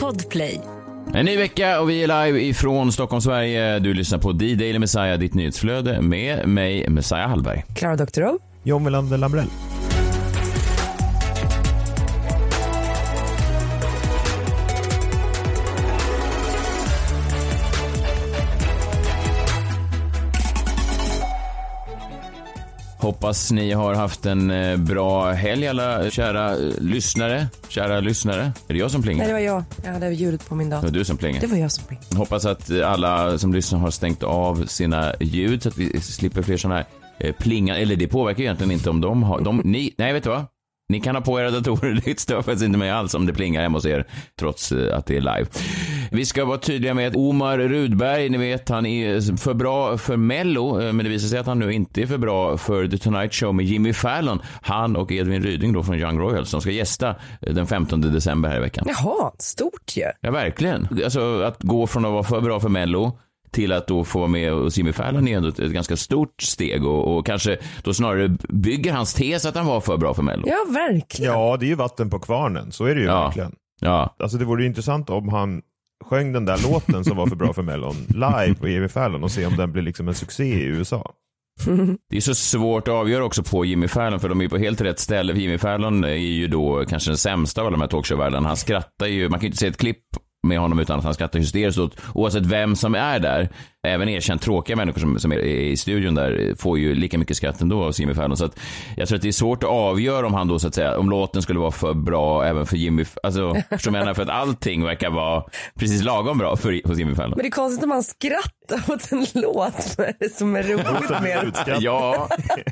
Podplay. En ny vecka och vi är live ifrån Stockholm, Sverige. Du lyssnar på D-Daily Messiah, ditt nyhetsflöde med mig, Messiah Hallberg. Klara Doktorow. John Melander Lambrell. Hoppas ni har haft en eh, bra helg alla kära eh, lyssnare. Kära lyssnare. Är det jag som plingar? Nej, det var jag. Jag hade ljudet på min Det dator. var du som plingar. Det var jag som plingade. Hoppas att alla som lyssnar har stängt av sina ljud så att vi slipper fler sådana här eh, plingar. Eller det påverkar egentligen inte om de har... De, ni, nej, vet du vad? Ni kan ha på era datorer, det stör faktiskt inte mig alls om det plingar hemma hos er, trots eh, att det är live. Vi ska vara tydliga med att Omar Rudberg, ni vet, han är för bra för Mello, eh, men det visar sig att han nu inte är för bra för The Tonight Show med Jimmy Fallon. Han och Edvin Ryding då från Young Royals, som ska gästa eh, den 15 december här i veckan. Jaha, stort ju. Ja, verkligen. Alltså att gå från att vara för bra för Mello till att då få vara med hos Jimmy Fallon är ändå ett, ett ganska stort steg och, och kanske då snarare bygger hans tes att han var för bra för Mello. Ja, verkligen. Ja, det är ju vatten på kvarnen. Så är det ju Ja. verkligen. Ja, Alltså det vore ju intressant om han sjöng den där låten som var för bra för Mellon live på Jimmy Fallon och se om den blir liksom en succé i USA. det är så svårt att avgöra också på Jimmy Fallon för de är på helt rätt ställe. Jimmy Fallon är ju då kanske den sämsta av alla de här talkshow-världarna. Han skrattar ju, man kan ju inte se ett klipp med honom utan att han skrattar hysteriskt åt oavsett vem som är där. Även erkänt tråkiga människor som, som är i studion där får ju lika mycket skratt ändå av Jimmy Fallon. Så att jag tror att det är svårt att avgöra om han då så att säga, om låten skulle vara för bra även för Jimmy, alltså förstår du menar? För att allting verkar vara precis lagom bra för, hos Jimmy Fallon. Men det är konstigt om man skrattar åt en låt. Som är roligt med. Ja,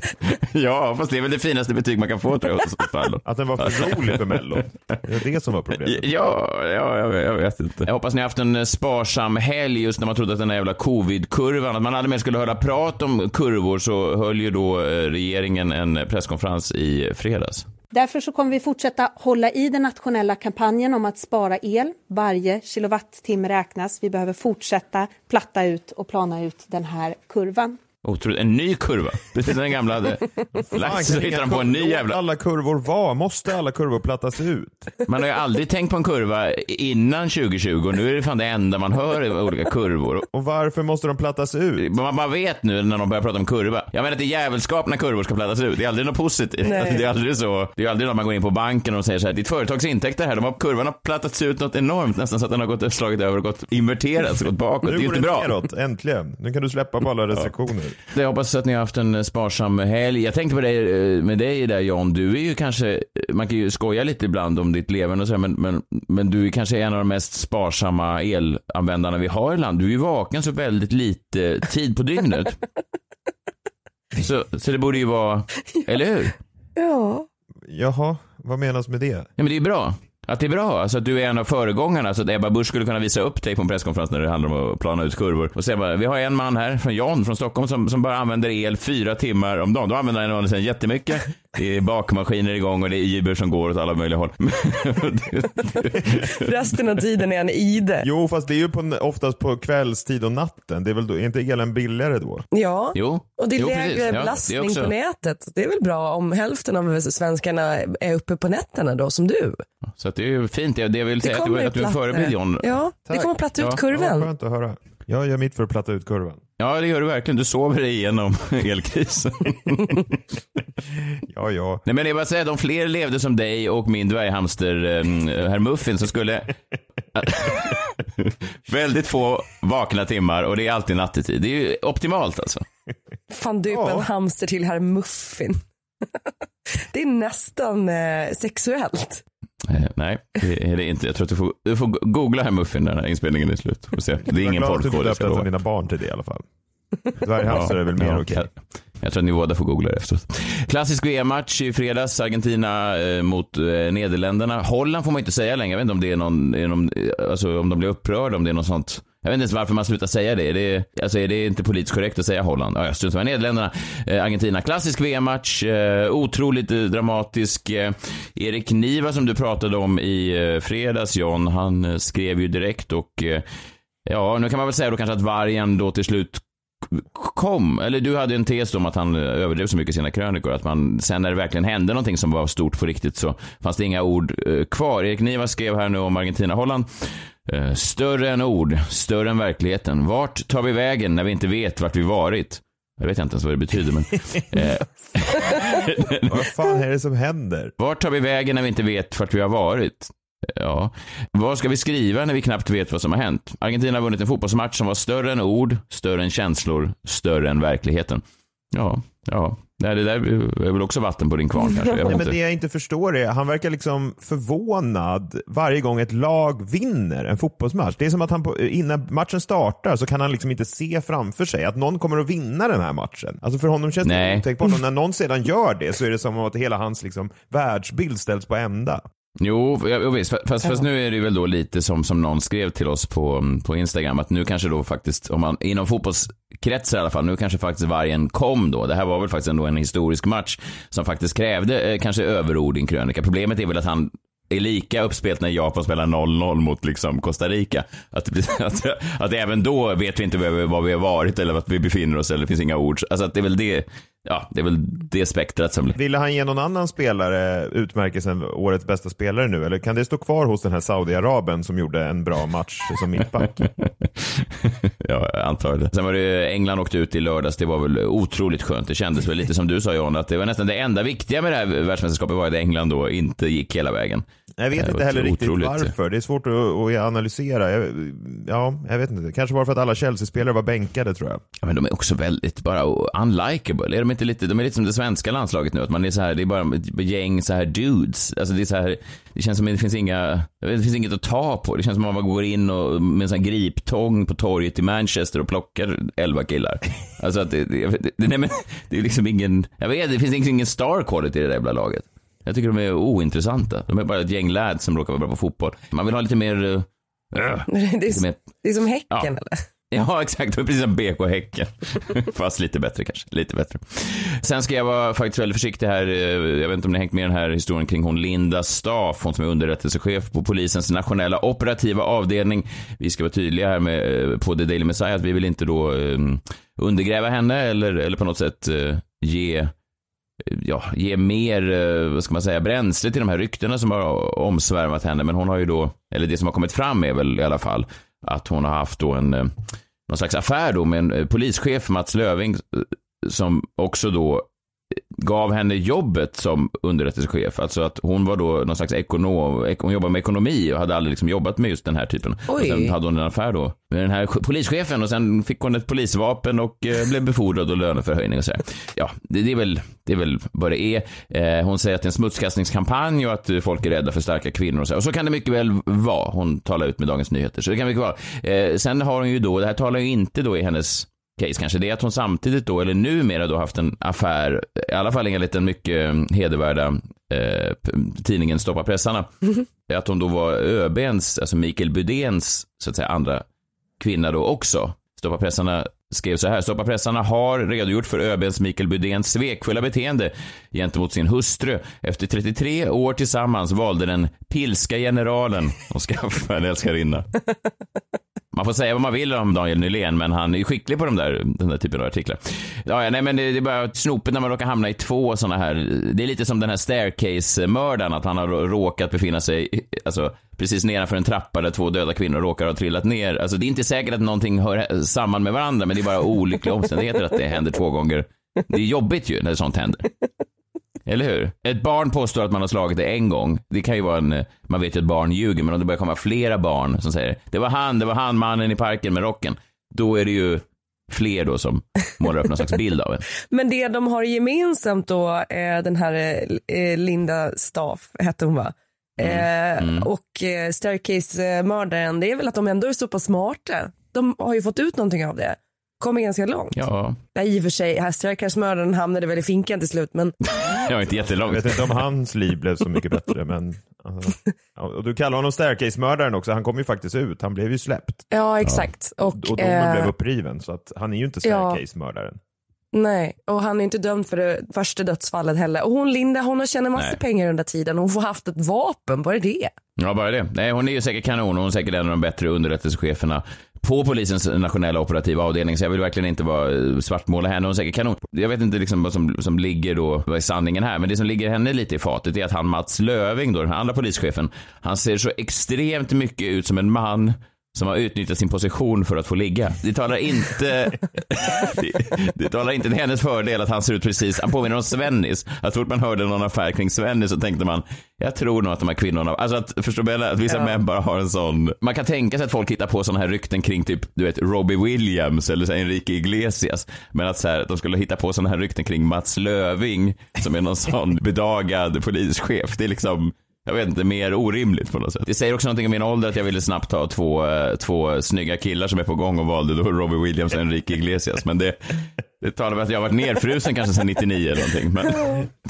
ja, fast det är väl det finaste betyg man kan få tror jag hos Fallon. Att den var för rolig för Mellon. Det är det som var problemet. Ja, ja jag, jag vet inte. Jag hoppas ni har haft en eh, sparsam helg just när man trodde att den här jävla covid-kurvan, att man aldrig mer skulle höra prat om kurvor så höll ju då eh, regeringen en presskonferens i fredags. Därför så kommer vi fortsätta hålla i den nationella kampanjen om att spara el. Varje kilowattimme räknas. Vi behöver fortsätta platta ut och plana ut den här kurvan. Otroligt. En ny kurva. Precis som den gamla hade lagt så hittar de på en ny jävla... alla kurvor vara. Måste alla kurvor plattas ut? Man har ju aldrig tänkt på en kurva innan 2020 och nu är det fan det enda man hör i olika kurvor. Och varför måste de plattas ut? Man, man vet nu när de börjar prata om kurva. Jag menar att det är jävelskap när kurvor ska plattas ut. Det är aldrig något positivt. Nej. Alltså, det är aldrig så. Det är aldrig när man går in på banken och säger så här, ditt företags intäkter här, de har, kurvan har plattats ut något enormt, nästan så att den har gått slagit över och gått inverterats och gått bakåt. det är Nu ju går inte det bra. neråt, äntligen. Nu kan du släppa på alla restriktioner. Jag hoppas att ni har haft en sparsam helg. Jag tänkte på dig, eh, med dig där John, du är ju kanske, man kan ju skoja lite ibland om ditt leverne och så men, men, men du är kanske en av de mest sparsamma elanvändarna vi har i land. Du är ju vaken så väldigt lite tid på dygnet. Så, så det borde ju vara, eller hur? Ja. Jaha, vad menas med det? Ja, men det är bra. Att det är bra, alltså att du är en av föregångarna så att Ebba Busch skulle kunna visa upp dig på en presskonferens när det handlar om att plana ut kurvor och säga bara, vi har en man här från John från Stockholm som, som bara använder el fyra timmar om dagen. Då använder han den sen jättemycket. Det är bakmaskiner igång och det är Uber som går åt alla möjliga håll. Resten av tiden är en ide. Jo, fast det är ju på, oftast på kvällstid och natten. Det är väl då, är inte elen billigare då? Ja. jo, Och det är jo, lägre precis. Ja, det är belastning också- på nätet. Det är väl bra om hälften av svenskarna är uppe på nätterna då, som du. Så att det är ju fint. Det det jag vill säga att du, att du är en förebild John. Ja, det Tack. kommer platta ut Ja. Ja, kurvan. skönt att höra. Jag gör mitt för att platta ut kurvan. Ja, det gör du verkligen. Du sover dig igenom elkrisen. Ja, ja. Nej, men jag bara säga, om fler levde som dig och min dvärghamster eh, herr Muffin så skulle väldigt få vakna timmar och det är alltid nattetid. Det är ju optimalt alltså. Fan döpa Ja. en hamster till herr Muffin. det är nästan eh, sexuellt. Eh, nej, det är det inte. Jag tror att du får, du får googla här Muffin när den här inspelningen är slut. Får se. Det är ingen Jag är glad att du porrkod, jag lova. dina barn till det i alla fall. Dvärghamster är väl mer Ja, okej. Jag, jag tror att ni båda får googla det efteråt. Klassisk VM-match i fredags. Argentina eh, mot eh, Nederländerna. Holland får man inte säga längre. Jag vet inte om det är någon, är någon eh, alltså om de blir upprörda, om det är något sånt. Jag vet inte ens varför man slutar säga det. Är alltså är det inte politiskt korrekt att säga Holland? Ja, jag struntar med Nederländerna, eh, Argentina. Klassisk VM-match. Eh, otroligt eh, dramatisk. Eh, Erik Niva som du pratade om i eh, fredags, John, han eh, skrev ju direkt och eh, Ja, nu kan man väl säga då kanske att vargen då till slut kom, eller du hade en tes om att han eh, överdrev så mycket i sina krönikor, att man sen när det verkligen hände någonting som var stort på riktigt så fanns det inga ord eh, kvar. Erik Niva skrev här nu om Argentina-Holland. Eh, större än ord, större än verkligheten. Vart tar vi vägen när vi inte vet vart vi varit? Jag vet inte ens vad det betyder, men... eh, Vad fan är det som händer? vart tar vi vägen när vi inte vet vart vi har varit? Ja, vad ska vi skriva när vi knappt vet vad som har hänt? Argentina har vunnit en fotbollsmatch som var större än ord, större än känslor, större än verkligheten. Ja, ja. Nej, det där är väl också vatten på din kvarn kanske. Jag Nej, men det jag inte förstår är, han verkar liksom förvånad varje gång ett lag vinner en fotbollsmatch. Det är som att han på, innan matchen startar så kan han liksom inte se framför sig att någon kommer att vinna den här matchen. Alltså för honom känns det otänkbart. Och när någon sedan gör det så är det som att hela hans liksom världsbild ställs på ända. Jo, ja, jo visst. Fast, fast nu är det väl då lite som, som någon skrev till oss på, på Instagram, att nu kanske då faktiskt, om man, inom fotbollskretsar i alla fall, nu kanske faktiskt vargen kom då. Det här var väl faktiskt ändå en historisk match som faktiskt krävde eh, kanske överord i en krönika. Problemet är väl att han är lika uppspelt när Japan spelar 0-0 mot liksom Costa Rica. Att, att, att även då vet vi inte var vi, var vi har varit eller vart vi befinner oss eller det finns inga ord. Alltså att det är väl det, ja, det är väl det spektrat som Ville han ge någon annan spelare utmärkelsen årets bästa spelare nu eller kan det stå kvar hos den här Saudiaraben som gjorde en bra match som mittback? ja, det. Sen var det England åkte ut i lördags. Det var väl otroligt skönt. Det kändes väl lite som du sa John, att det var nästan det enda viktiga med det här världsmästerskapet var att England då inte gick hela vägen. Jag vet inte heller riktigt varför. Det är svårt att, att analysera. Jag, ja, jag vet inte. Kanske var för att alla Chelsea-spelare var bänkade tror jag. Ja, men de är också väldigt bara unlikable. Är de inte lite, de är lite som det svenska landslaget nu, att man är så här, det är bara ett gäng så här dudes. Alltså det är så här, det känns som det finns inga, det finns inget att ta på. Det känns som att man går in och med en sån här griptång på torget i Manchester och plockar elva killar. Alltså att det, det, det, nej men, det är liksom ingen, jag vet det finns ingen star quality i det där jävla laget. Jag tycker de är ointressanta. De är bara ett gäng lads som råkar vara bra på fotboll. Man vill ha lite mer, uh, Det är, lite mer det är som Häcken Ja. eller? Ja, exakt. Det var precis som BK Häcken. Fast lite bättre kanske. Lite bättre. Sen ska jag vara faktiskt väldigt försiktig här. Eh, Jag vet inte om ni har hängt med den här historien kring hon Linda Staff, hon som är underrättelsechef på polisens nationella operativa avdelning. Vi ska vara tydliga här med, eh, på The Daily Messiah att vi vill inte då eh, undergräva henne eller, eller på något sätt eh, ge ja, ge mer, eh, vad ska man säga, bränsle till de här ryktena som har omsvärmat henne. Men hon har ju då, eller det som har kommit fram är väl i alla fall att hon har haft då en, eh, någon slags affär då med en eh, polischef, Mats Löving, som också då gav henne jobbet som underrättelsechef. Alltså att hon var då någon slags ekonom, ek- hon jobbade med ekonomi och hade aldrig liksom jobbat med just den här typen. Oj. Och sen hade hon en affär då med den här polischefen och sen fick hon ett polisvapen och eh, blev befordrad och löneförhöjning och så här. Ja, det, det, är väl, det är väl vad det är. Eh, hon säger att det är en smutskastningskampanj och att folk är rädda för starka kvinnor och så. Och så kan det mycket väl vara. Hon talar ut med Dagens Nyheter, så det kan mycket vara. Eh, sen har hon ju då, det här talar ju inte då i hennes case kanske, det är att hon samtidigt då, eller numera då haft en affär, i alla fall enligt den mycket eh, hedervärda eh, tidningen Stoppa pressarna, att hon då var ÖBns, alltså Mikael Bydéns, så att säga, andra kvinna då också. Stoppa pressarna skrev så här, Stoppa pressarna har redogjort för ÖBns Mikael Bydéns svekfulla beteende gentemot sin hustru. Efter 33 år tillsammans valde den pilska generalen att skaffa en älskarinna. Man får säga vad man vill om Daniel Nylén, men han är skicklig på de där, den där typen av artiklar. Ja, ja, nej, men det, det är bara snopet när man råkar hamna i två sådana här. Det är lite som den här staircase-mördaren, att han har råkat befinna sig alltså, precis nedanför en trappa där två döda kvinnor råkar ha trillat ner. Alltså, det är inte säkert att någonting hör samman med varandra, men det är bara olyckliga omständigheter att det händer två gånger. Det är jobbigt ju när sånt händer. Eller hur? Ett barn påstår att man har slagit det en gång. Det kan ju vara en, eh, man vet ju att barn ljuger, men om det börjar komma flera barn som säger det var han, det var han, mannen i parken med rocken. Då är det ju fler då som målar upp någon slags bild av en. Men det de har gemensamt då, eh, den här eh, Linda Staff hette hon va? Mm, Eh, Och eh, Staircase-mördaren, det är väl att de ändå är så pass smarta. De har ju fått ut någonting av det. Kommer ganska långt. Ja, Nej, i och för sig, här Staircase-mördaren hamnade väl i finkan till slut, men jag är inte Jag jättelångt. vet inte om hans liv blev så mycket bättre, men... alltså. Ja, och du kallar honom staircase-mördaren också, han kom ju faktiskt ut, han blev ju släppt. ja exakt. Och, Och domen eh, blev uppriven, så att han är ju inte ja. staircase-mördaren. Nej, och han är inte dömd för det första dödsfallet heller. Och hon Linda, hon har tjänat massa Nej. pengar under tiden. Hon får haft ett vapen, bara det. Ja, bara det. Nej, hon är ju säkert kanon och hon är säkert en av de bättre underrättelsecheferna på polisens nationella operativa avdelning, så jag vill verkligen inte vara eh, svartmåla henne. Hon är säkert kanon. Jag vet inte liksom vad som, som ligger då, vad är sanningen här, men det som ligger henne lite i fatet är att han Mats Löving då, den andra polischefen, han ser så extremt mycket ut som en man som har utnyttjat sin position för att få ligga. Det talar inte, det, det talar inte till hennes fördel att han ser ut precis, han påminner om Svennis. Att fort man hörde någon affär kring Svennis så tänkte man, jag tror nog att de här kvinnorna, alltså att, förstår Bella, att vissa ja. män bara har en sån, man kan tänka sig att folk hittar på sådana här rykten kring typ, du vet, Robbie Williams eller så här, Enrique Iglesias. Men att så här, de skulle hitta på sådana här rykten kring Mats Löving som är någon sån bedagad polischef. Det är liksom, jag vet inte, mer orimligt på något sätt. Det säger också någonting om min ålder att jag ville snabbt ha två, eh, två snygga killar som är på gång och valde då Robbie Williams och Enrique Iglesias. Men det, det talar om att jag har varit nerfrusen kanske sedan 99 eller någonting. Men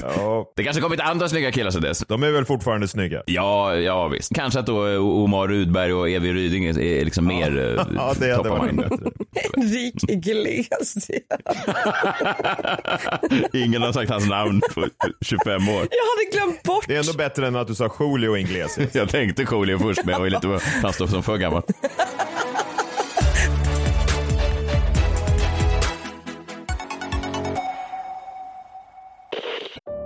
ja. Det kanske kommit andra snygga killar sedan dess. De är väl fortfarande snygga? Ja, ja visst. Kanske att då Omar Rudberg och Evi Ryding är liksom ja. mer eh, ja, det top of mind. Enrique Iglesias. Ingen har sagt hans namn på 25 år. Jag hade glömt bort. Det är ändå bättre än att du sa Julio Iglesias. jag tänkte Julio först, men jag var lite fast som för gammal.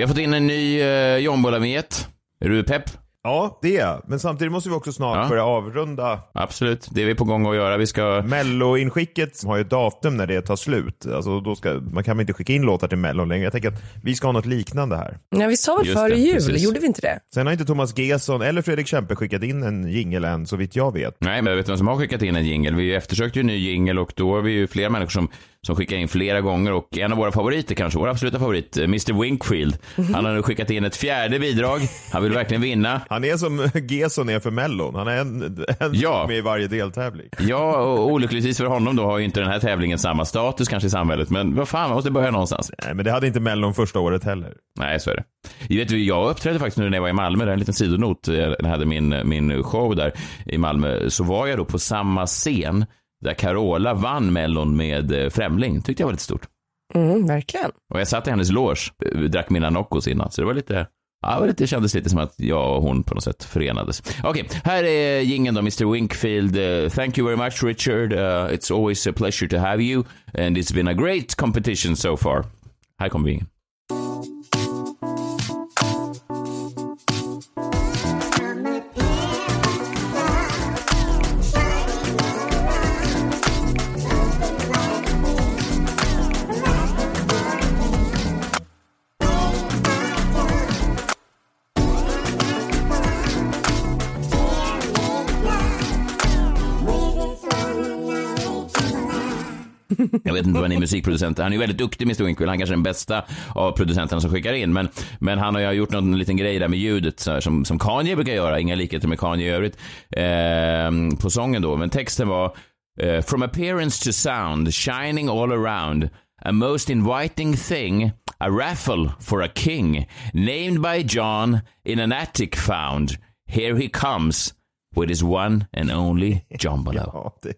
Vi har fått in en ny uh, John Är du pepp? Ja, det är jag. Men samtidigt måste vi också snart ja. börja avrunda. Absolut, det är vi på gång att göra. Vi ska... Mello-inskicket har ju ett datum när det tar slut. Alltså, då ska, man kan väl inte skicka in låtar till Mello längre. Jag tänker att vi ska ha något liknande här. Ja, vi sa väl före jul, precis. gjorde vi inte det? Sen har inte Thomas Gesson eller Fredrik Kempe skickat in en jingel än, så vitt jag vet. Nej, men jag vet vem som har skickat in en jingel. Vi eftersökte ju en ny jingel och då har vi ju flera människor som som skickar in flera gånger och en av våra favoriter kanske, vår absoluta favorit, eh, Mr Winkfield. Han har nu skickat in ett fjärde bidrag. Han vill verkligen vinna. Han är som Gesson är för Mellon. Han är en, en ja. med i varje deltävling. Ja, och olyckligtvis för honom då har ju inte den här tävlingen samma status kanske i samhället. Men vad fan, man måste börja någonstans. Nej, men det hade inte Mellon första året heller. Nej, så är det. Jag, vet, jag uppträdde faktiskt nu när jag var i Malmö, det är en liten sidonot. Jag hade min, min show där i Malmö. Så var jag då på samma scen där Carola vann Mellon med eh, Främling. tyckte jag var lite stort. Mm, verkligen. Och jag satt i hennes loge, eh, drack mina Noccos innan, så det var lite Ja, det kändes lite som att jag och hon på något sätt förenades. Okej, okay, här är gingen då, Mr Winkfield. Uh, thank you very much Richard. Uh, it's always a pleasure to have you. And it's been a great competition so far. Här kommer gingen. Inte vad han är musikproducent. Han är väldigt duktig Mr Winkwill. Han är kanske är den bästa av producenterna som skickar in. Men, men han har ju gjort någon liten grej där med ljudet så här, som, som Kanye brukar göra. Inga likheter med Kanye i övrigt. Eh, på sången då. Men texten var eh, From appearance to sound, shining all around. A most inviting thing, a raffle for a king, named by John in an attic found. Here he comes with his one and only Jombolo. ja, det,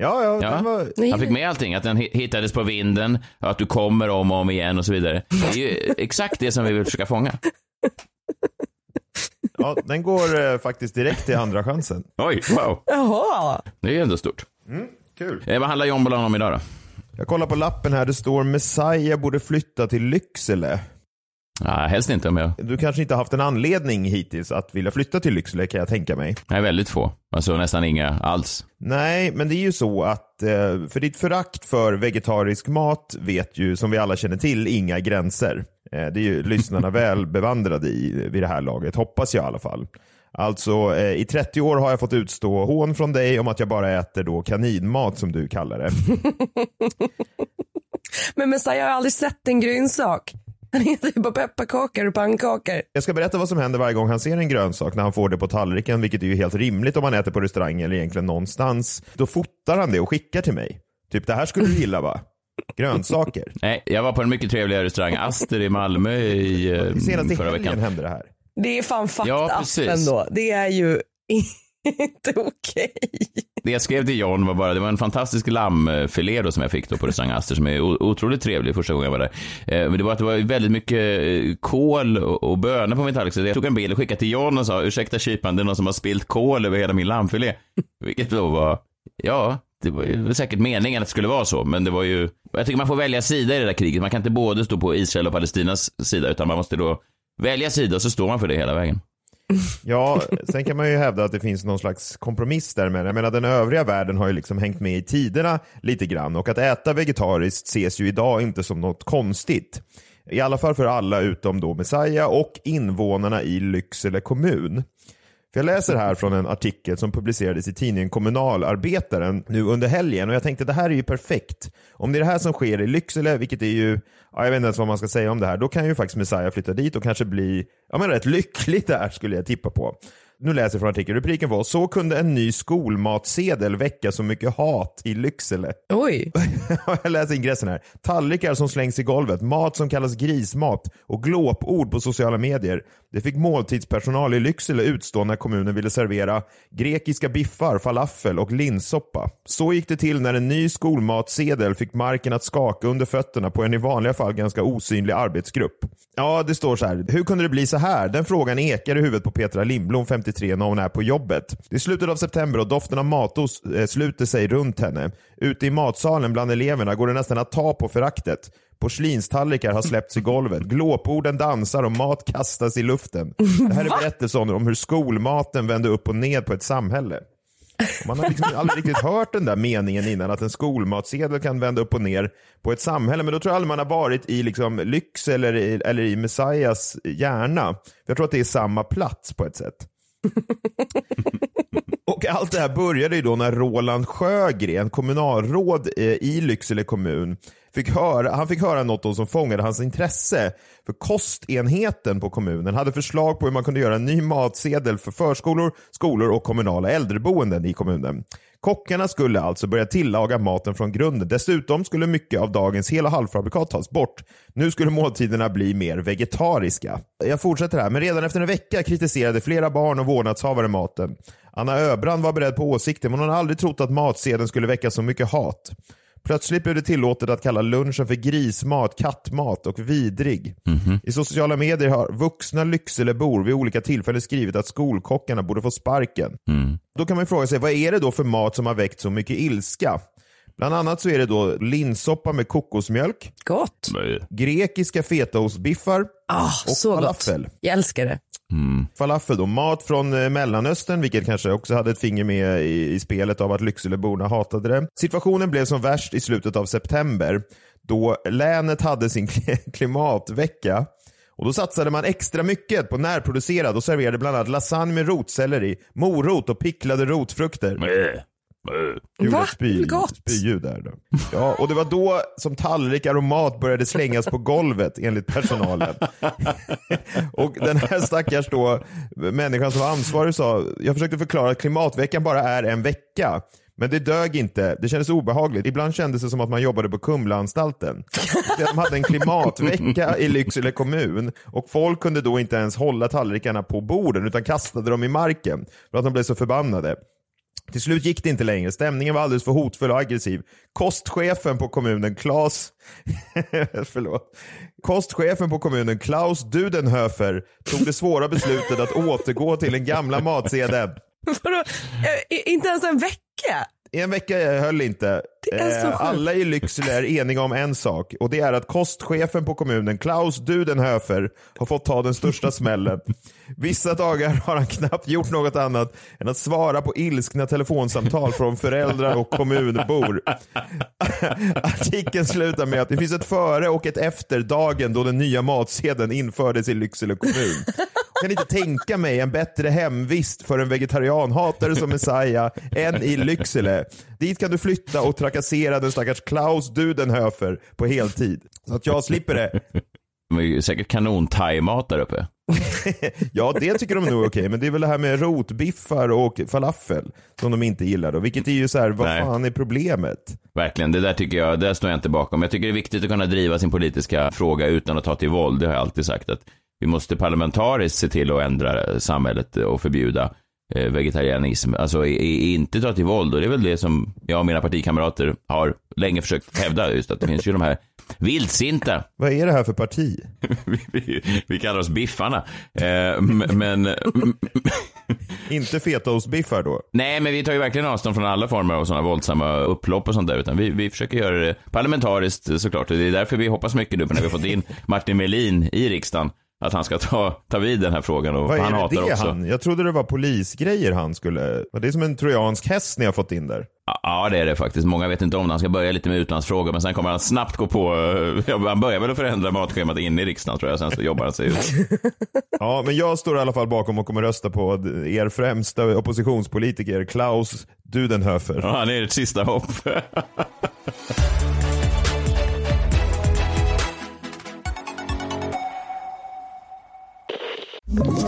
Ja, ja, ja. Var... Han fick med allting, att den hittades på vinden, att du kommer om och om igen och så vidare. Det är ju exakt det som vi vill försöka fånga. Ja, den går eh, faktiskt direkt till andra chansen. Oj, wow. Jaha. Det är ändå stort. Mm, kul. Eh, vad handlar Jombolan om idag då? Jag kollar på lappen här, det står Messiah borde flytta till Lycksele. Ja, helst inte om jag... Du kanske inte har haft en anledning hittills att vilja flytta till Lycksele kan jag tänka mig. Nej, väldigt få. Alltså nästan inga alls. Nej, men det är ju så att eh, för ditt förakt för vegetarisk mat vet ju, som vi alla känner till, inga gränser. Eh, det är ju lyssnarna väl bevandrade i vid det här laget, hoppas jag i alla fall. Alltså, eh, i 30 år har jag fått utstå hån från dig om att jag bara äter då kaninmat som du kallar det. Men Messiah har aldrig sett en grönsak. Han äter ju bara pepparkakor och pannkakor. Jag ska berätta vad som händer varje gång han ser en grönsak när han får det på tallriken, vilket är ju helt rimligt om man äter på restaurang eller egentligen någonstans. Då fotar han det och skickar till mig. Typ, det här skulle du gilla va? Grönsaker. Nej, jag var på en mycket trevligare restaurang, Aster i Malmö i eh, Senast i förra veckan. hände det här. Det är fan fucked Ja, up precis. ändå. Det är ju inte okej. Det jag skrev till John var bara, det var en fantastisk lammfilé då som jag fick då på restaurang Aster som är otroligt trevlig första gången jag var där. Eh, men det var att det var väldigt mycket eh, kol kål och bönor på min tallrik så jag tog en bild och skickade till John och sa ursäkta kyparen, det är någon som har spilt kål över hela min lammfilé. Vilket då var, ja, det var ju säkert meningen att det skulle vara så, men det var ju, jag tycker man får välja sida i det där kriget. Man kan inte både stå på Israel och Palestinas sida, utan man måste då välja sida och så står man för det hela vägen. Ja, sen kan man ju hävda att det finns någon slags kompromiss där med Jag menar den övriga världen har ju liksom hängt med i tiderna lite grann och att äta vegetariskt ses ju idag inte som något konstigt. I alla fall för alla utom då Messiah och invånarna i Lycksele kommun. För jag läser här från en artikel som publicerades i tidningen Kommunalarbetaren nu under helgen och jag tänkte det här är ju perfekt. Om det är det här som sker i Lycksele, vilket är ju, ja, jag vet inte ens vad man ska säga om det här, då kan ju faktiskt Messiah flytta dit och kanske bli, ja men rätt lycklig där skulle jag tippa på. Nu läser jag från artikeln, rubriken var “Så kunde en ny skolmatsedel väcka så mycket hat i Lycksele”. Oj. jag läser ingressen här. Tallrikar som slängs i golvet, mat som kallas grismat och glåpord på sociala medier. Det fick måltidspersonal i Lycksele utstå när kommunen ville servera grekiska biffar, falafel och linssoppa. Så gick det till när en ny skolmatsedel fick marken att skaka under fötterna på en i vanliga fall ganska osynlig arbetsgrupp. Ja, det står så här. Hur kunde det bli så här? Den frågan ekar i huvudet på Petra Lindblom, 53, när hon är på jobbet. Det är slutet av september och doften av matos eh, sluter sig runt henne. Ute i matsalen bland eleverna går det nästan att ta på föraktet. Porslinstallrikar har släppts i golvet, glåporden dansar och mat kastas i luften. Det här är berättelsen om hur skolmaten vände upp och ned på ett samhälle. Man har liksom aldrig riktigt hört den där meningen innan att en skolmatsedel kan vända upp och ner på ett samhälle. Men då tror jag aldrig man har varit i liksom lyx eller i, eller i Messias hjärna. Jag tror att det är samma plats på ett sätt. Och allt det här började ju då när Roland Sjögren, kommunalråd eh, i Lycksele kommun, fick höra, han fick höra något som fångade hans intresse. För kostenheten på kommunen hade förslag på hur man kunde göra en ny matsedel för förskolor, skolor och kommunala äldreboenden i kommunen. Kockarna skulle alltså börja tillaga maten från grunden. Dessutom skulle mycket av dagens hela halvfabrikat tas bort. Nu skulle måltiderna bli mer vegetariska. Jag fortsätter här, men redan efter en vecka kritiserade flera barn och vårdnadshavare maten. Anna Öbrand var beredd på åsikter, men hon hade aldrig trott att matsedeln skulle väcka så mycket hat. Plötsligt blev det tillåtet att kalla lunchen för grismat, kattmat och vidrig. I sociala medier har vuxna Lyckselebor vid olika tillfällen skrivit att skolkockarna borde få sparken. Då kan man fråga sig, vad är det då för mat som har väckt så mycket ilska? Bland annat så är det då linssoppa med kokosmjölk, Gott. grekiska fetaostbiffar Ah, och så falafel. gott. Jag älskar det. Falafel då, mat från eh, Mellanöstern, vilket kanske också hade ett finger med i, i spelet av att Lyckseleborna hatade det. Situationen blev som värst i slutet av september, då länet hade sin klimatvecka. Och Då satsade man extra mycket på närproducerad och serverade bland annat lasagne med rotselleri, morot och picklade rotfrukter. Gjorde Va? ett spy, spyljud där då. Ja, och det var då som tallrikar och mat började slängas på golvet enligt personalen. och den här stackars då, människan som var ansvarig sa, jag försökte förklara att klimatveckan bara är en vecka. Men det dög inte, det kändes obehagligt. Ibland kändes det som att man jobbade på Kumlaanstalten. De hade en klimatvecka i Lycksele kommun och folk kunde då inte ens hålla tallrikarna på borden utan kastade dem i marken för att de blev så förbannade. Till slut gick det inte längre. Stämningen var alldeles för hotfull och aggressiv. Kostchefen på kommunen, Klaus... Förlåt. Kostchefen på kommunen, Klaus Dudenhöfer, tog det svåra beslutet att återgå till den gamla matsedeln. Vadå? Eh, inte ens en vecka? En vecka höll inte. Eh. Alla i Lycksele är eniga om en sak och det är att kostchefen på kommunen, Klaus Dudenhöfer, har fått ta den största smällen. Vissa dagar har han knappt gjort något annat än att svara på ilskna telefonsamtal från föräldrar och kommunbor. Artikeln slutar med att det finns ett före och ett efter dagen då den nya matsedeln infördes i Lycksele kommun. Kan inte tänka mig en bättre hemvist för en vegetarianhatare som Messiah än i Lycksele. Dit kan du flytta och trakassera den stackars Klaus Dudenhöfer på heltid. Så att jag slipper det. De är ju säkert kanon thaimat där uppe. Ja, det tycker de nog är okej, men det är väl det här med rotbiffar och falafel som de inte gillar då. Vilket är ju så här, vad Nej. fan är problemet? Verkligen, det där tycker jag, det står jag inte bakom. Jag tycker det är viktigt att kunna driva sin politiska fråga utan att ta till våld. Det har jag alltid sagt att vi måste parlamentariskt se till att ändra samhället och förbjuda eh, vegetarianism. Alltså i, i, inte ta till våld och det är väl det som jag och mina partikamrater har länge försökt hävda just att det finns ju de här vildsinta. Vad är det här för parti? vi, vi, vi kallar oss biffarna. Eh, men Inte fetaostbiffar då? Nej, men vi tar ju verkligen avstånd från alla former av sådana våldsamma upplopp och sånt där. Utan vi, vi försöker göra det parlamentariskt såklart. Och det är därför vi hoppas mycket nu när vi har fått in Martin Melin i riksdagen. Att han ska ta, ta vid den här frågan. Och Vad han är hatar det också. han? Jag trodde det var polisgrejer han skulle... Det som en trojansk häst ni har fått in där? Ja, det är det faktiskt. Många vet inte om det. Han ska börja lite med utlandsfrågor, men sen kommer han snabbt gå på... ja, Han börjar väl att förändra matschemat inne i riksdagen tror jag. Sen så jobbar han sig ut. Ja, men jag står i alla fall bakom och kommer rösta på er främsta oppositionspolitiker, Klaus Dudenhöfer. Ja, han är ett sista hopp. Ett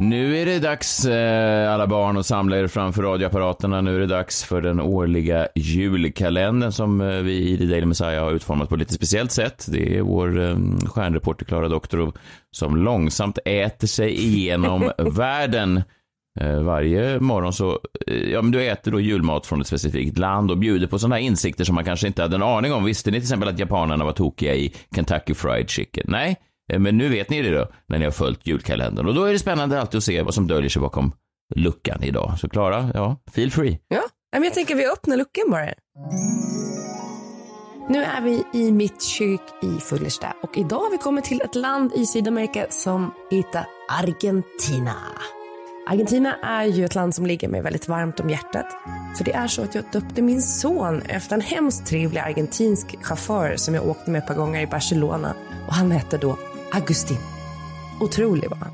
Nu är det dags, eh, alla barn, att samla er framför radioapparaterna. Nu är det dags för den årliga julkalendern som eh, vi i The Daily Messiah har utformat på ett lite speciellt sätt. Det är vår eh, stjärnreporter Klara Doktorov som långsamt äter sig igenom världen. Eh, varje morgon så, ja men du äter då julmat från ett specifikt land och bjuder på sådana här insikter som man kanske inte hade en aning om. Visste ni till exempel att japanerna var tokiga i Kentucky Fried Chicken? Nej, Eh, men nu vet ni det då, när ni har följt julkalendern. Och då är det spännande alltid att se vad som döljer sig bakom luckan idag. Så Klara, ja, feel free. Ja, men jag tänker vi öppnar luckan bara. Nu är vi i mitt kök i Fullersta och idag har vi kommit till ett land i Sydamerika som heter Argentina. Argentina är ju ett land som ligger mig väldigt varmt om hjärtat. För det är så att jag döpte min son efter en hemskt trevlig argentinsk chaufför som jag åkte med ett par gånger i Barcelona. Och han hette då Augustin. Otrolig var han.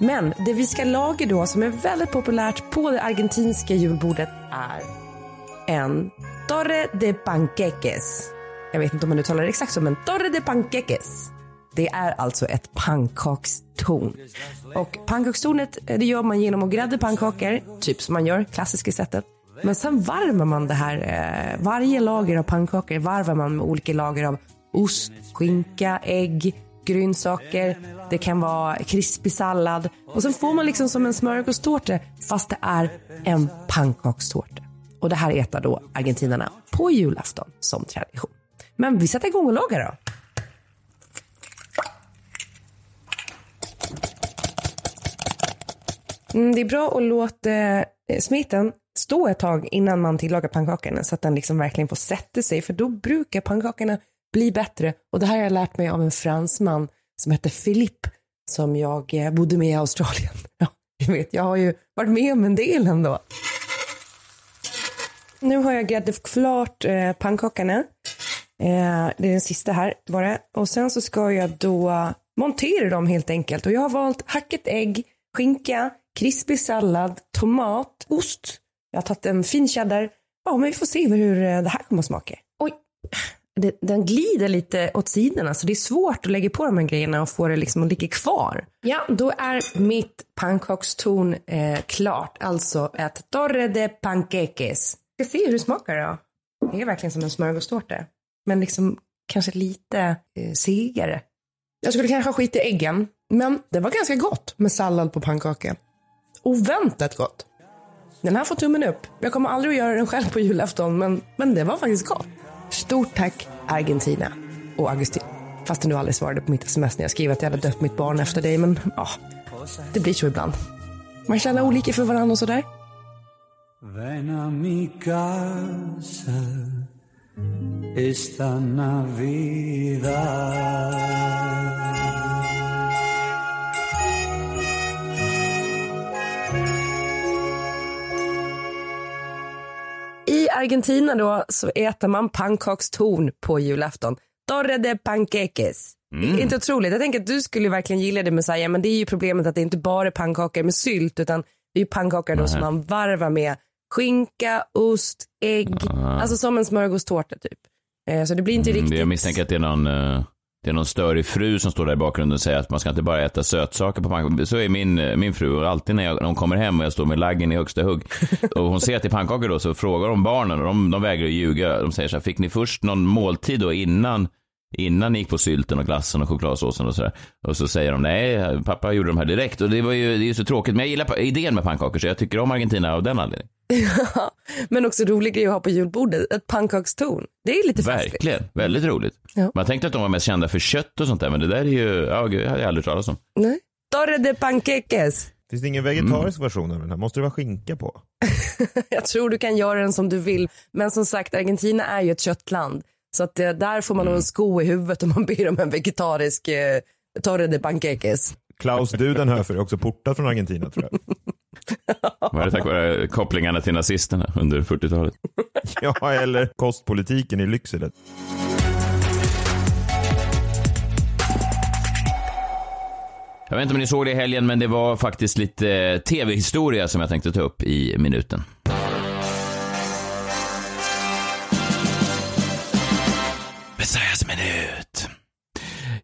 Men det vi ska laga då som är väldigt populärt på det argentinska julbordet är en torre de panqueques. Jag vet inte om man uttalar det exakt så, men torre de panqueques. Det är alltså ett pannkakstorn. Och pannkakstornet eh, det gör man genom att grädda pannkakor, typ som man gör, klassiska sättet. Men sen varvar man det här, eh, varje lager av pannkakor varvar man med olika lager av ost, skinka, ägg, grönsaker. Det kan vara krispig sallad. Och sen får man liksom som en smörgåstårta fast det är en pannkakstårta. Och det här äter då argentinarna på julafton som tradition. Men vi sätter igång och lagar då. Mm, det är bra att låta eh, smeten stå ett tag innan man tillagar pannkakorna så att den liksom verkligen får sätta sig för då brukar pannkakorna bli bättre. Och det här har jag lärt mig av en fransman som heter Philippe som jag eh, bodde med i Australien. Ja, jag vet, jag har ju varit med om en del ändå. Nu har jag gräddat klart eh, pannkakorna. Eh, det är den sista här bara. Och sen så ska jag då montera dem helt enkelt. Och jag har valt hackat ägg, skinka, krispig sallad, tomat, ost. Jag har tagit en fin cheddar. Ja, men vi får se hur eh, det här kommer att smaka. Oj, det, den glider lite åt sidorna så det är svårt att lägga på de här grejerna och få det liksom att ligga kvar. Ja, då är mitt pannkakstorn eh, klart. Alltså ett torre de panqueques. Vi ska se hur det smakar då. Det är verkligen som en smörgåstårta. Men liksom kanske lite eh, segare. Jag skulle kanske ha skit i äggen. Men det var ganska gott med sallad på pannkaka. Oväntat gott. Den här får tummen upp. Jag kommer aldrig att göra den själv på julafton, men, men det var faktiskt gott. Stort tack Argentina och Augustin. Fast du aldrig svarade på mitt sms när jag skrev att jag hade dött mitt barn efter dig, men ja, det blir så ibland. Man känner olika för varandra och sådär. Ven a mi casa esta Navidad. I Argentina då så äter man pannkakstorn på julafton. Torre de panqueques. Mm. Inte otroligt. Jag tänker att du skulle verkligen gilla det Messiah, men det är ju problemet att det inte bara är pannkakor med sylt utan det är ju pannkakor då som man varvar med skinka, ost, ägg, alltså som en smörgåstårta typ. Eh, Så det blir inte Mm, riktigt. Jag misstänker att det är någon, eh, det är någon störig fru som står där i bakgrunden och säger att man ska inte bara äta sötsaker på pannkakor. Så är min, eh, min fru och alltid när, jag, när hon kommer hem och jag står med laggen i högsta hugg och hon ser att det är pannkakor då så frågar de barnen och de, de vägrar att ljuga. De säger så här, fick ni först någon måltid då innan Innan ni gick på sylten och glassen och chokladsåsen och sådär. Och så säger de nej, pappa gjorde de här direkt. Och det var ju, det är ju så tråkigt. Men jag gillar idén med pannkakor så jag tycker om Argentina av den anledningen. Men också rolig grej att ha på julbordet, ett pannkakstorn. Det är lite festligt. Verkligen, väldigt roligt. Ja. Man tänkte att de var mest kända för kött och sånt där, men det där är ju, ja gud, det hade jag aldrig talat om. Nej. Torre de panqueques. Finns det ingen vegetarisk version av den här? Måste det vara skinka på? Jag tror du kan göra den som du vill. Men som sagt, Argentina är ju ett köttland. Så att det, där får man nog en sko i huvudet om man ber om en vegetarisk eh, torre de panqueques. Klaus Dudenhöfer är också portad från Argentina tror jag. Var det tack vare kopplingarna till nazisterna under 40-talet? Ja, eller kostpolitiken i Lycksele. Jag vet inte om ni såg det i helgen, men det var faktiskt lite eh, tv-historia som jag tänkte ta upp i minuten.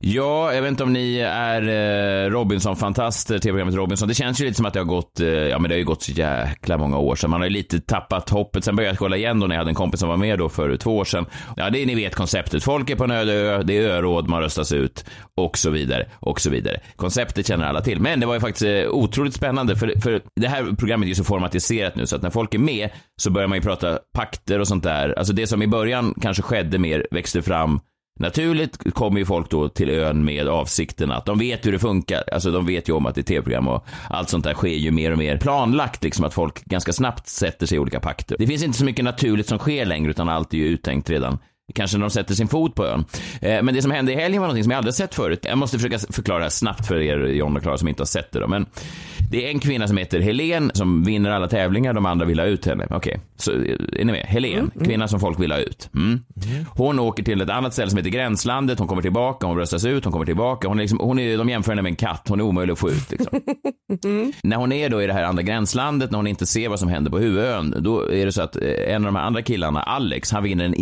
Ja, jag vet inte om ni är eh, Robinson-fantaster, tv-programmet Robinson. Det känns ju lite som att det har gått, eh, ja men det har ju gått så jäkla många år sedan. Man har ju lite tappat hoppet. Sen började jag kolla igen då när jag hade en kompis som var med då för två år sedan. Ja, det är, ni vet konceptet. Folk är på en öde ö, det är öråd, man röstas ut och så vidare och så vidare. Konceptet känner alla till. Men det var ju faktiskt eh, otroligt spännande för, för det här programmet är ju så formatiserat nu så att när folk är med så börjar man ju prata pakter och sånt där. Alltså det som i början kanske skedde mer växte fram Naturligt kommer ju folk då till ön med avsikten att de vet hur det funkar. Alltså de vet ju om att det är tv-program och allt sånt där sker ju mer och mer planlagt liksom att folk ganska snabbt sätter sig i olika pakter. Det finns inte så mycket naturligt som sker längre utan allt är ju uttänkt redan. Kanske när de sätter sin fot på ön. Eh, men det som hände i helgen var någonting som jag aldrig sett förut. Jag måste försöka förklara det här snabbt för er John och Klara som inte har sett det då. Men det är en kvinna som heter Helen som vinner alla tävlingar. De andra vill ha ut henne. Okej, så eh, är ni med? Helen, kvinna som folk vill ha ut. Mm. Hon åker till ett annat ställe som heter Gränslandet. Hon kommer tillbaka, hon röstas ut, hon kommer tillbaka. Hon är liksom, hon är, de jämför henne med en katt. Hon är omöjlig att få ut. Liksom. När hon är då i det här andra gränslandet, när hon inte ser vad som händer på huvudön, då är det så att eh, en av de här andra killarna, Alex, han vinner en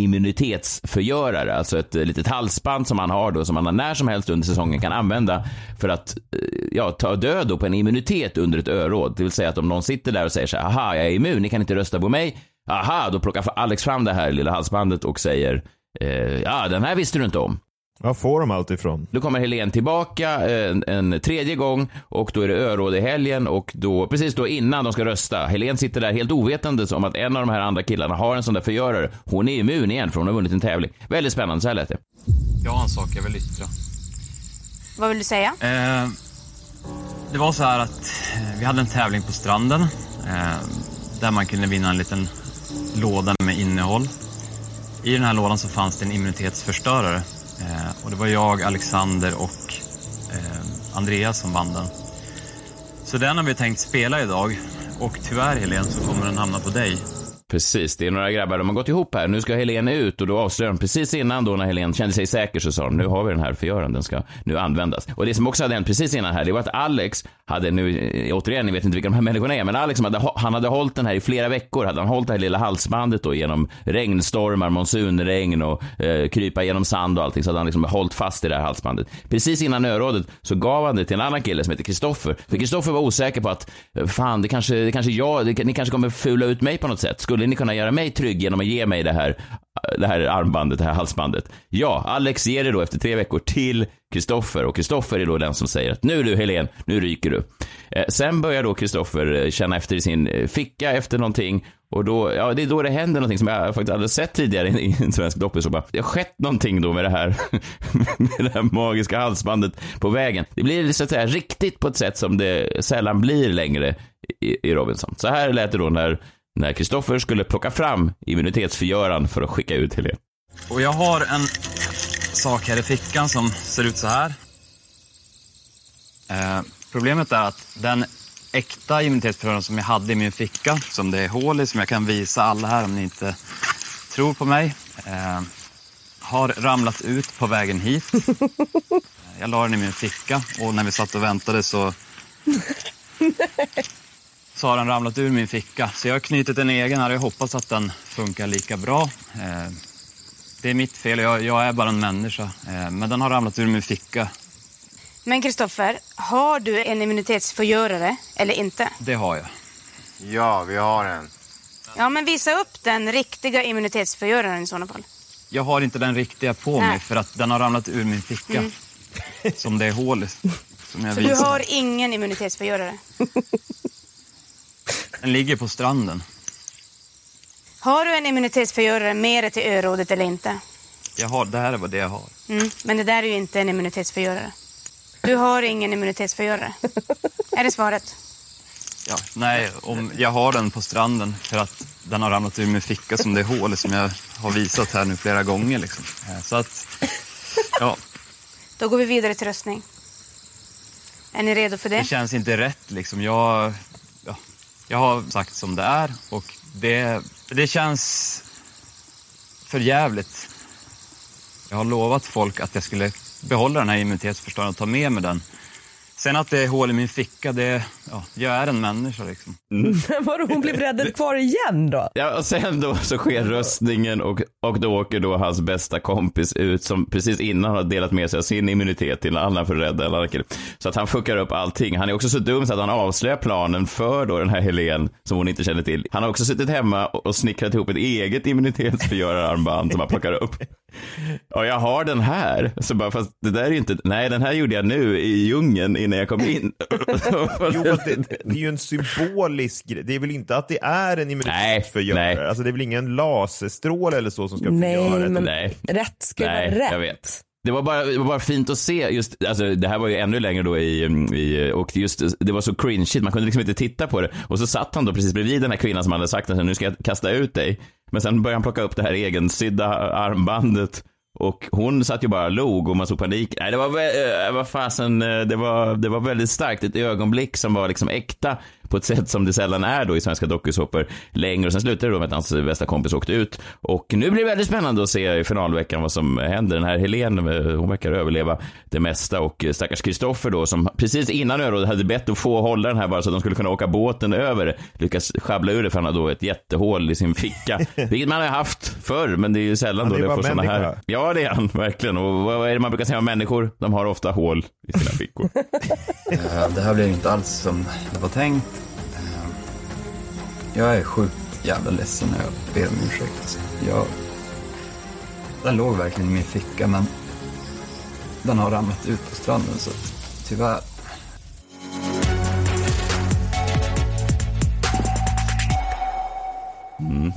halsförgörare, alltså ett litet halsband som han har då, som han när som helst under säsongen kan använda för att eh, ja, ta död på en immunitet under ett öråd. Det vill säga att om någon sitter där och säger så här, aha, jag är immun, ni kan inte rösta på mig. Aha, då plockar Alex fram det här lilla halsbandet och säger, eh, ja, den här visste du inte om. Var får de allt ifrån? Då kommer Helen tillbaka en, en tredje gång och då är det öråd i helgen och då, precis då innan de ska rösta, Helen sitter där helt ovetandes om att en av de här andra killarna har en sån där förgörare. Hon är immun igen för hon har vunnit en tävling. Väldigt spännande, så här lät det. Jag har en sak jag vill yttra. Vad vill du säga? Eh, det var så här att eh, vi hade en tävling på stranden eh, där man kunde vinna en liten låda med innehåll. I den här lådan så fanns det en immunitetsförstörare eh, Eh, och det var jag, Alexander och eh, Andreas som vann den. Så den har vi tänkt spela idag och tyvärr Helene så kommer den hamna på dig. Precis, det är några grabbar, de har gått ihop här. Nu ska Helen ut och då avslöjar de precis innan då när Helen kände sig säker så sa de nu har vi den här förgöraren, den ska nu användas. Och det som också hade hänt precis innan här, det var att Alex hade nu, eh, återigen, ni vet inte vilka de här människorna är, men Alex hade, han hade hållit den här i flera veckor, hade han hållit det här lilla halsbandet då genom regnstormar, monsunregn och eh, krypa genom sand och allting, så hade han liksom hållit fast i det här halsbandet. Precis innan örådet så gav han det till en annan kille som heter Kristoffer. För Kristoffer var osäker på att, eh, fan, det kanske, det kanske jag, det, ni kanske kommer fula ut mig på något sätt. Skulle ni kunna göra mig trygg genom att ge mig det här, det här armbandet, det här halsbandet? Ja, Alex ger det då efter tre veckor till Kristoffer och Kristoffer är då den som säger att nu du Helen, nu ryker du. Eh, sen börjar då Kristoffer eh, känna efter i sin eh, ficka efter någonting och då, ja, det är då det händer någonting som jag faktiskt aldrig sett tidigare i, en svensk doppis. Det har skett någonting då med det här, med det här magiska halsbandet på vägen. Det blir så att säga riktigt på ett sätt som det sällan blir längre i, i Robinson. Så här lät det då när när Kristoffer skulle plocka fram immunitetsförgöraren för att skicka ut Helen. Och jag har en sak här i fickan som ser ut så här. Eh, problemet är att den äkta immunitetsförhöraren som jag hade i min ficka, som det är hål i, som jag kan visa alla här om ni inte tror på mig, eh, har ramlat ut på vägen hit. Jag la den i min ficka och när vi satt och väntade så så har den ramlat ur min ficka. Så jag har knutit en egen här och jag hoppas att den funkar lika bra. Eh, det är mitt fel, jag, jag är bara en människa. Eh, men den har ramlat ur min ficka. Men Kristoffer, har du en immunitetsförgörare eller inte? Det har jag. Ja, vi har en. Ja, men visa upp den riktiga immunitetsförgöraren i sådana fall. Jag har inte den riktiga på Nej. mig för att den har ramlat ur min ficka. Mm. Som det är hål. Som jag Så du visar. har ingen immunitetsförgörare? Den ligger på stranden. Har du en immunitetsförgörare med dig till örådet eller inte? Jag har, det här är vad det jag har. Mm. Men det där är ju inte en immunitetsförgörare. Du har ingen immunitetsförgörare. är det svaret? Ja, nej, om jag har den på stranden för att den har ramlat ur min ficka som det är hål i, som jag har visat här nu flera gånger. Liksom. Eh, Så att, ja, Då går vi vidare till röstning. Är ni redo för det? det känns inte rätt. Liksom. Jag, ja, jag har sagt som det är och det, det känns för jävligt. Jag har lovat folk att jag skulle behålla den här immunitetsförstöraren och ta med mig den. Sen att det är hål i min ficka, det, ja, jag är en människa liksom. Vadå, hon blev räddad kvar igen då? Ja, och sen då så sker röstningen och, och då åker då hans bästa kompis ut som precis innan har delat med sig av sin immunitet till en annan för att rädda en annan kille. Så att han fuckar upp allting. Han är också så dum så att han avslöjar planen för då den här Helen som hon inte känner till. Han har också suttit hemma och, snickrat ihop ett eget immunitetsförgörararmband som han plockar upp. Och jag har den här. Så bara, fast det där är ju inte, nej den här gjorde jag nu i djungeln innan jag kom in. Jo, fast det, det är ju en symbolisk grej. Det är väl inte att det är en immunitetsförgörare? Alltså det är väl ingen laserstråle eller så som ska Nej, förgöra men det? rätt ska Nej, vara rätt. jag vet. Det var, bara, det var bara fint att se just, alltså det här var ju ännu längre då i, i och just, det var så cringeigt, man kunde liksom inte titta på det. Och så satt han då precis bredvid den här kvinnan som hade sagt att nu ska jag kasta ut dig. Men sen började han plocka upp det här egensydda armbandet. Och hon satt ju bara och log och man såg panik. Nej, det var, eh, vad fasen, eh, det var, det var väldigt starkt. Ett ögonblick som var liksom äkta på ett sätt som det sällan är då i svenska dokusåpor längre. Och sen slutade det då med att hans bästa kompis åkte ut. Och nu blir det väldigt spännande att se i finalveckan vad som händer. Den här Helen, hon verkar överleva det mesta och stackars Kristoffer då som precis innan örådet hade bett att få hålla den här bara så att de skulle kunna åka båten över. Lyckas schabbla ur det för han har då ett jättehål i sin ficka. Vilket man har haft förr, men det är ju sällan Han då det får såna här. Ja, det är han verkligen. Och vad är det man brukar säga om människor? De har ofta hål i sina fickor. Det här blev inte alls som det var tänkt. Jag är sjukt jävla ledsen när jag ber om ursäkt. Jag... Den låg verkligen i min ficka men den har ramlat ut på stranden så tyvärr. Mm.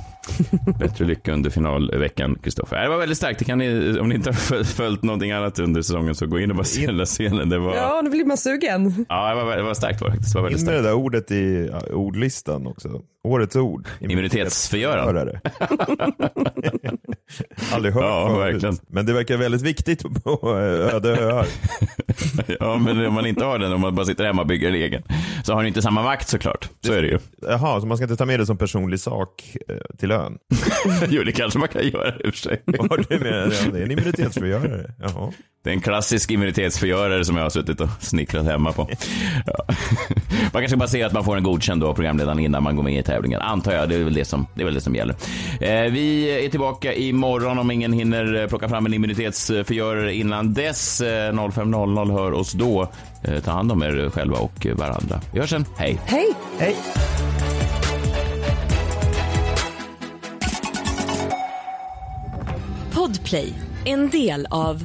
Bättre lycka under finalveckan, Kristoffer. Det var väldigt starkt. Det kan ni, om ni inte har föl- följt någonting annat under säsongen så gå in och bara se den där scenen. Det var, ja. Ja, nu blir man sugen. det var, det var starkt faktiskt. Det var väldigt In med starkt. det där ordet i ja, ordlistan också. Årets ord. Immunitetsförgörare. Aldrig hört Ja, förut. verkligen. Men det verkar väldigt viktigt på eh, öde öar. Ja, men om man inte har den, om man bara sitter hemma och bygger en egen, så har ni inte samma makt såklart. Så är det ju. Jaha, så man ska inte ta med det som personlig sak eh, till ön? jo, det kanske man kan göra i och för sig. Ja, du menar det? Det är en immunitetsförgörare. Jaha. Det är en klassisk immunitetsförgörare som jag har suttit och snickrat hemma på. Ja. Man kanske bara ser att man får en godkänd av programledaren innan man går med i tävlingen. Antar jag, det är väl det som, det är väl det som gäller. Eh, vi är tillbaka imorgon om ingen hinner eh, plocka fram en immunitetsförgörare innan dess. Eh, 05.00 hör oss då. Eh, ta hand om er själva och eh, varandra. Vi hörs sen. Hej! Hej! Hej! Podplay, en del av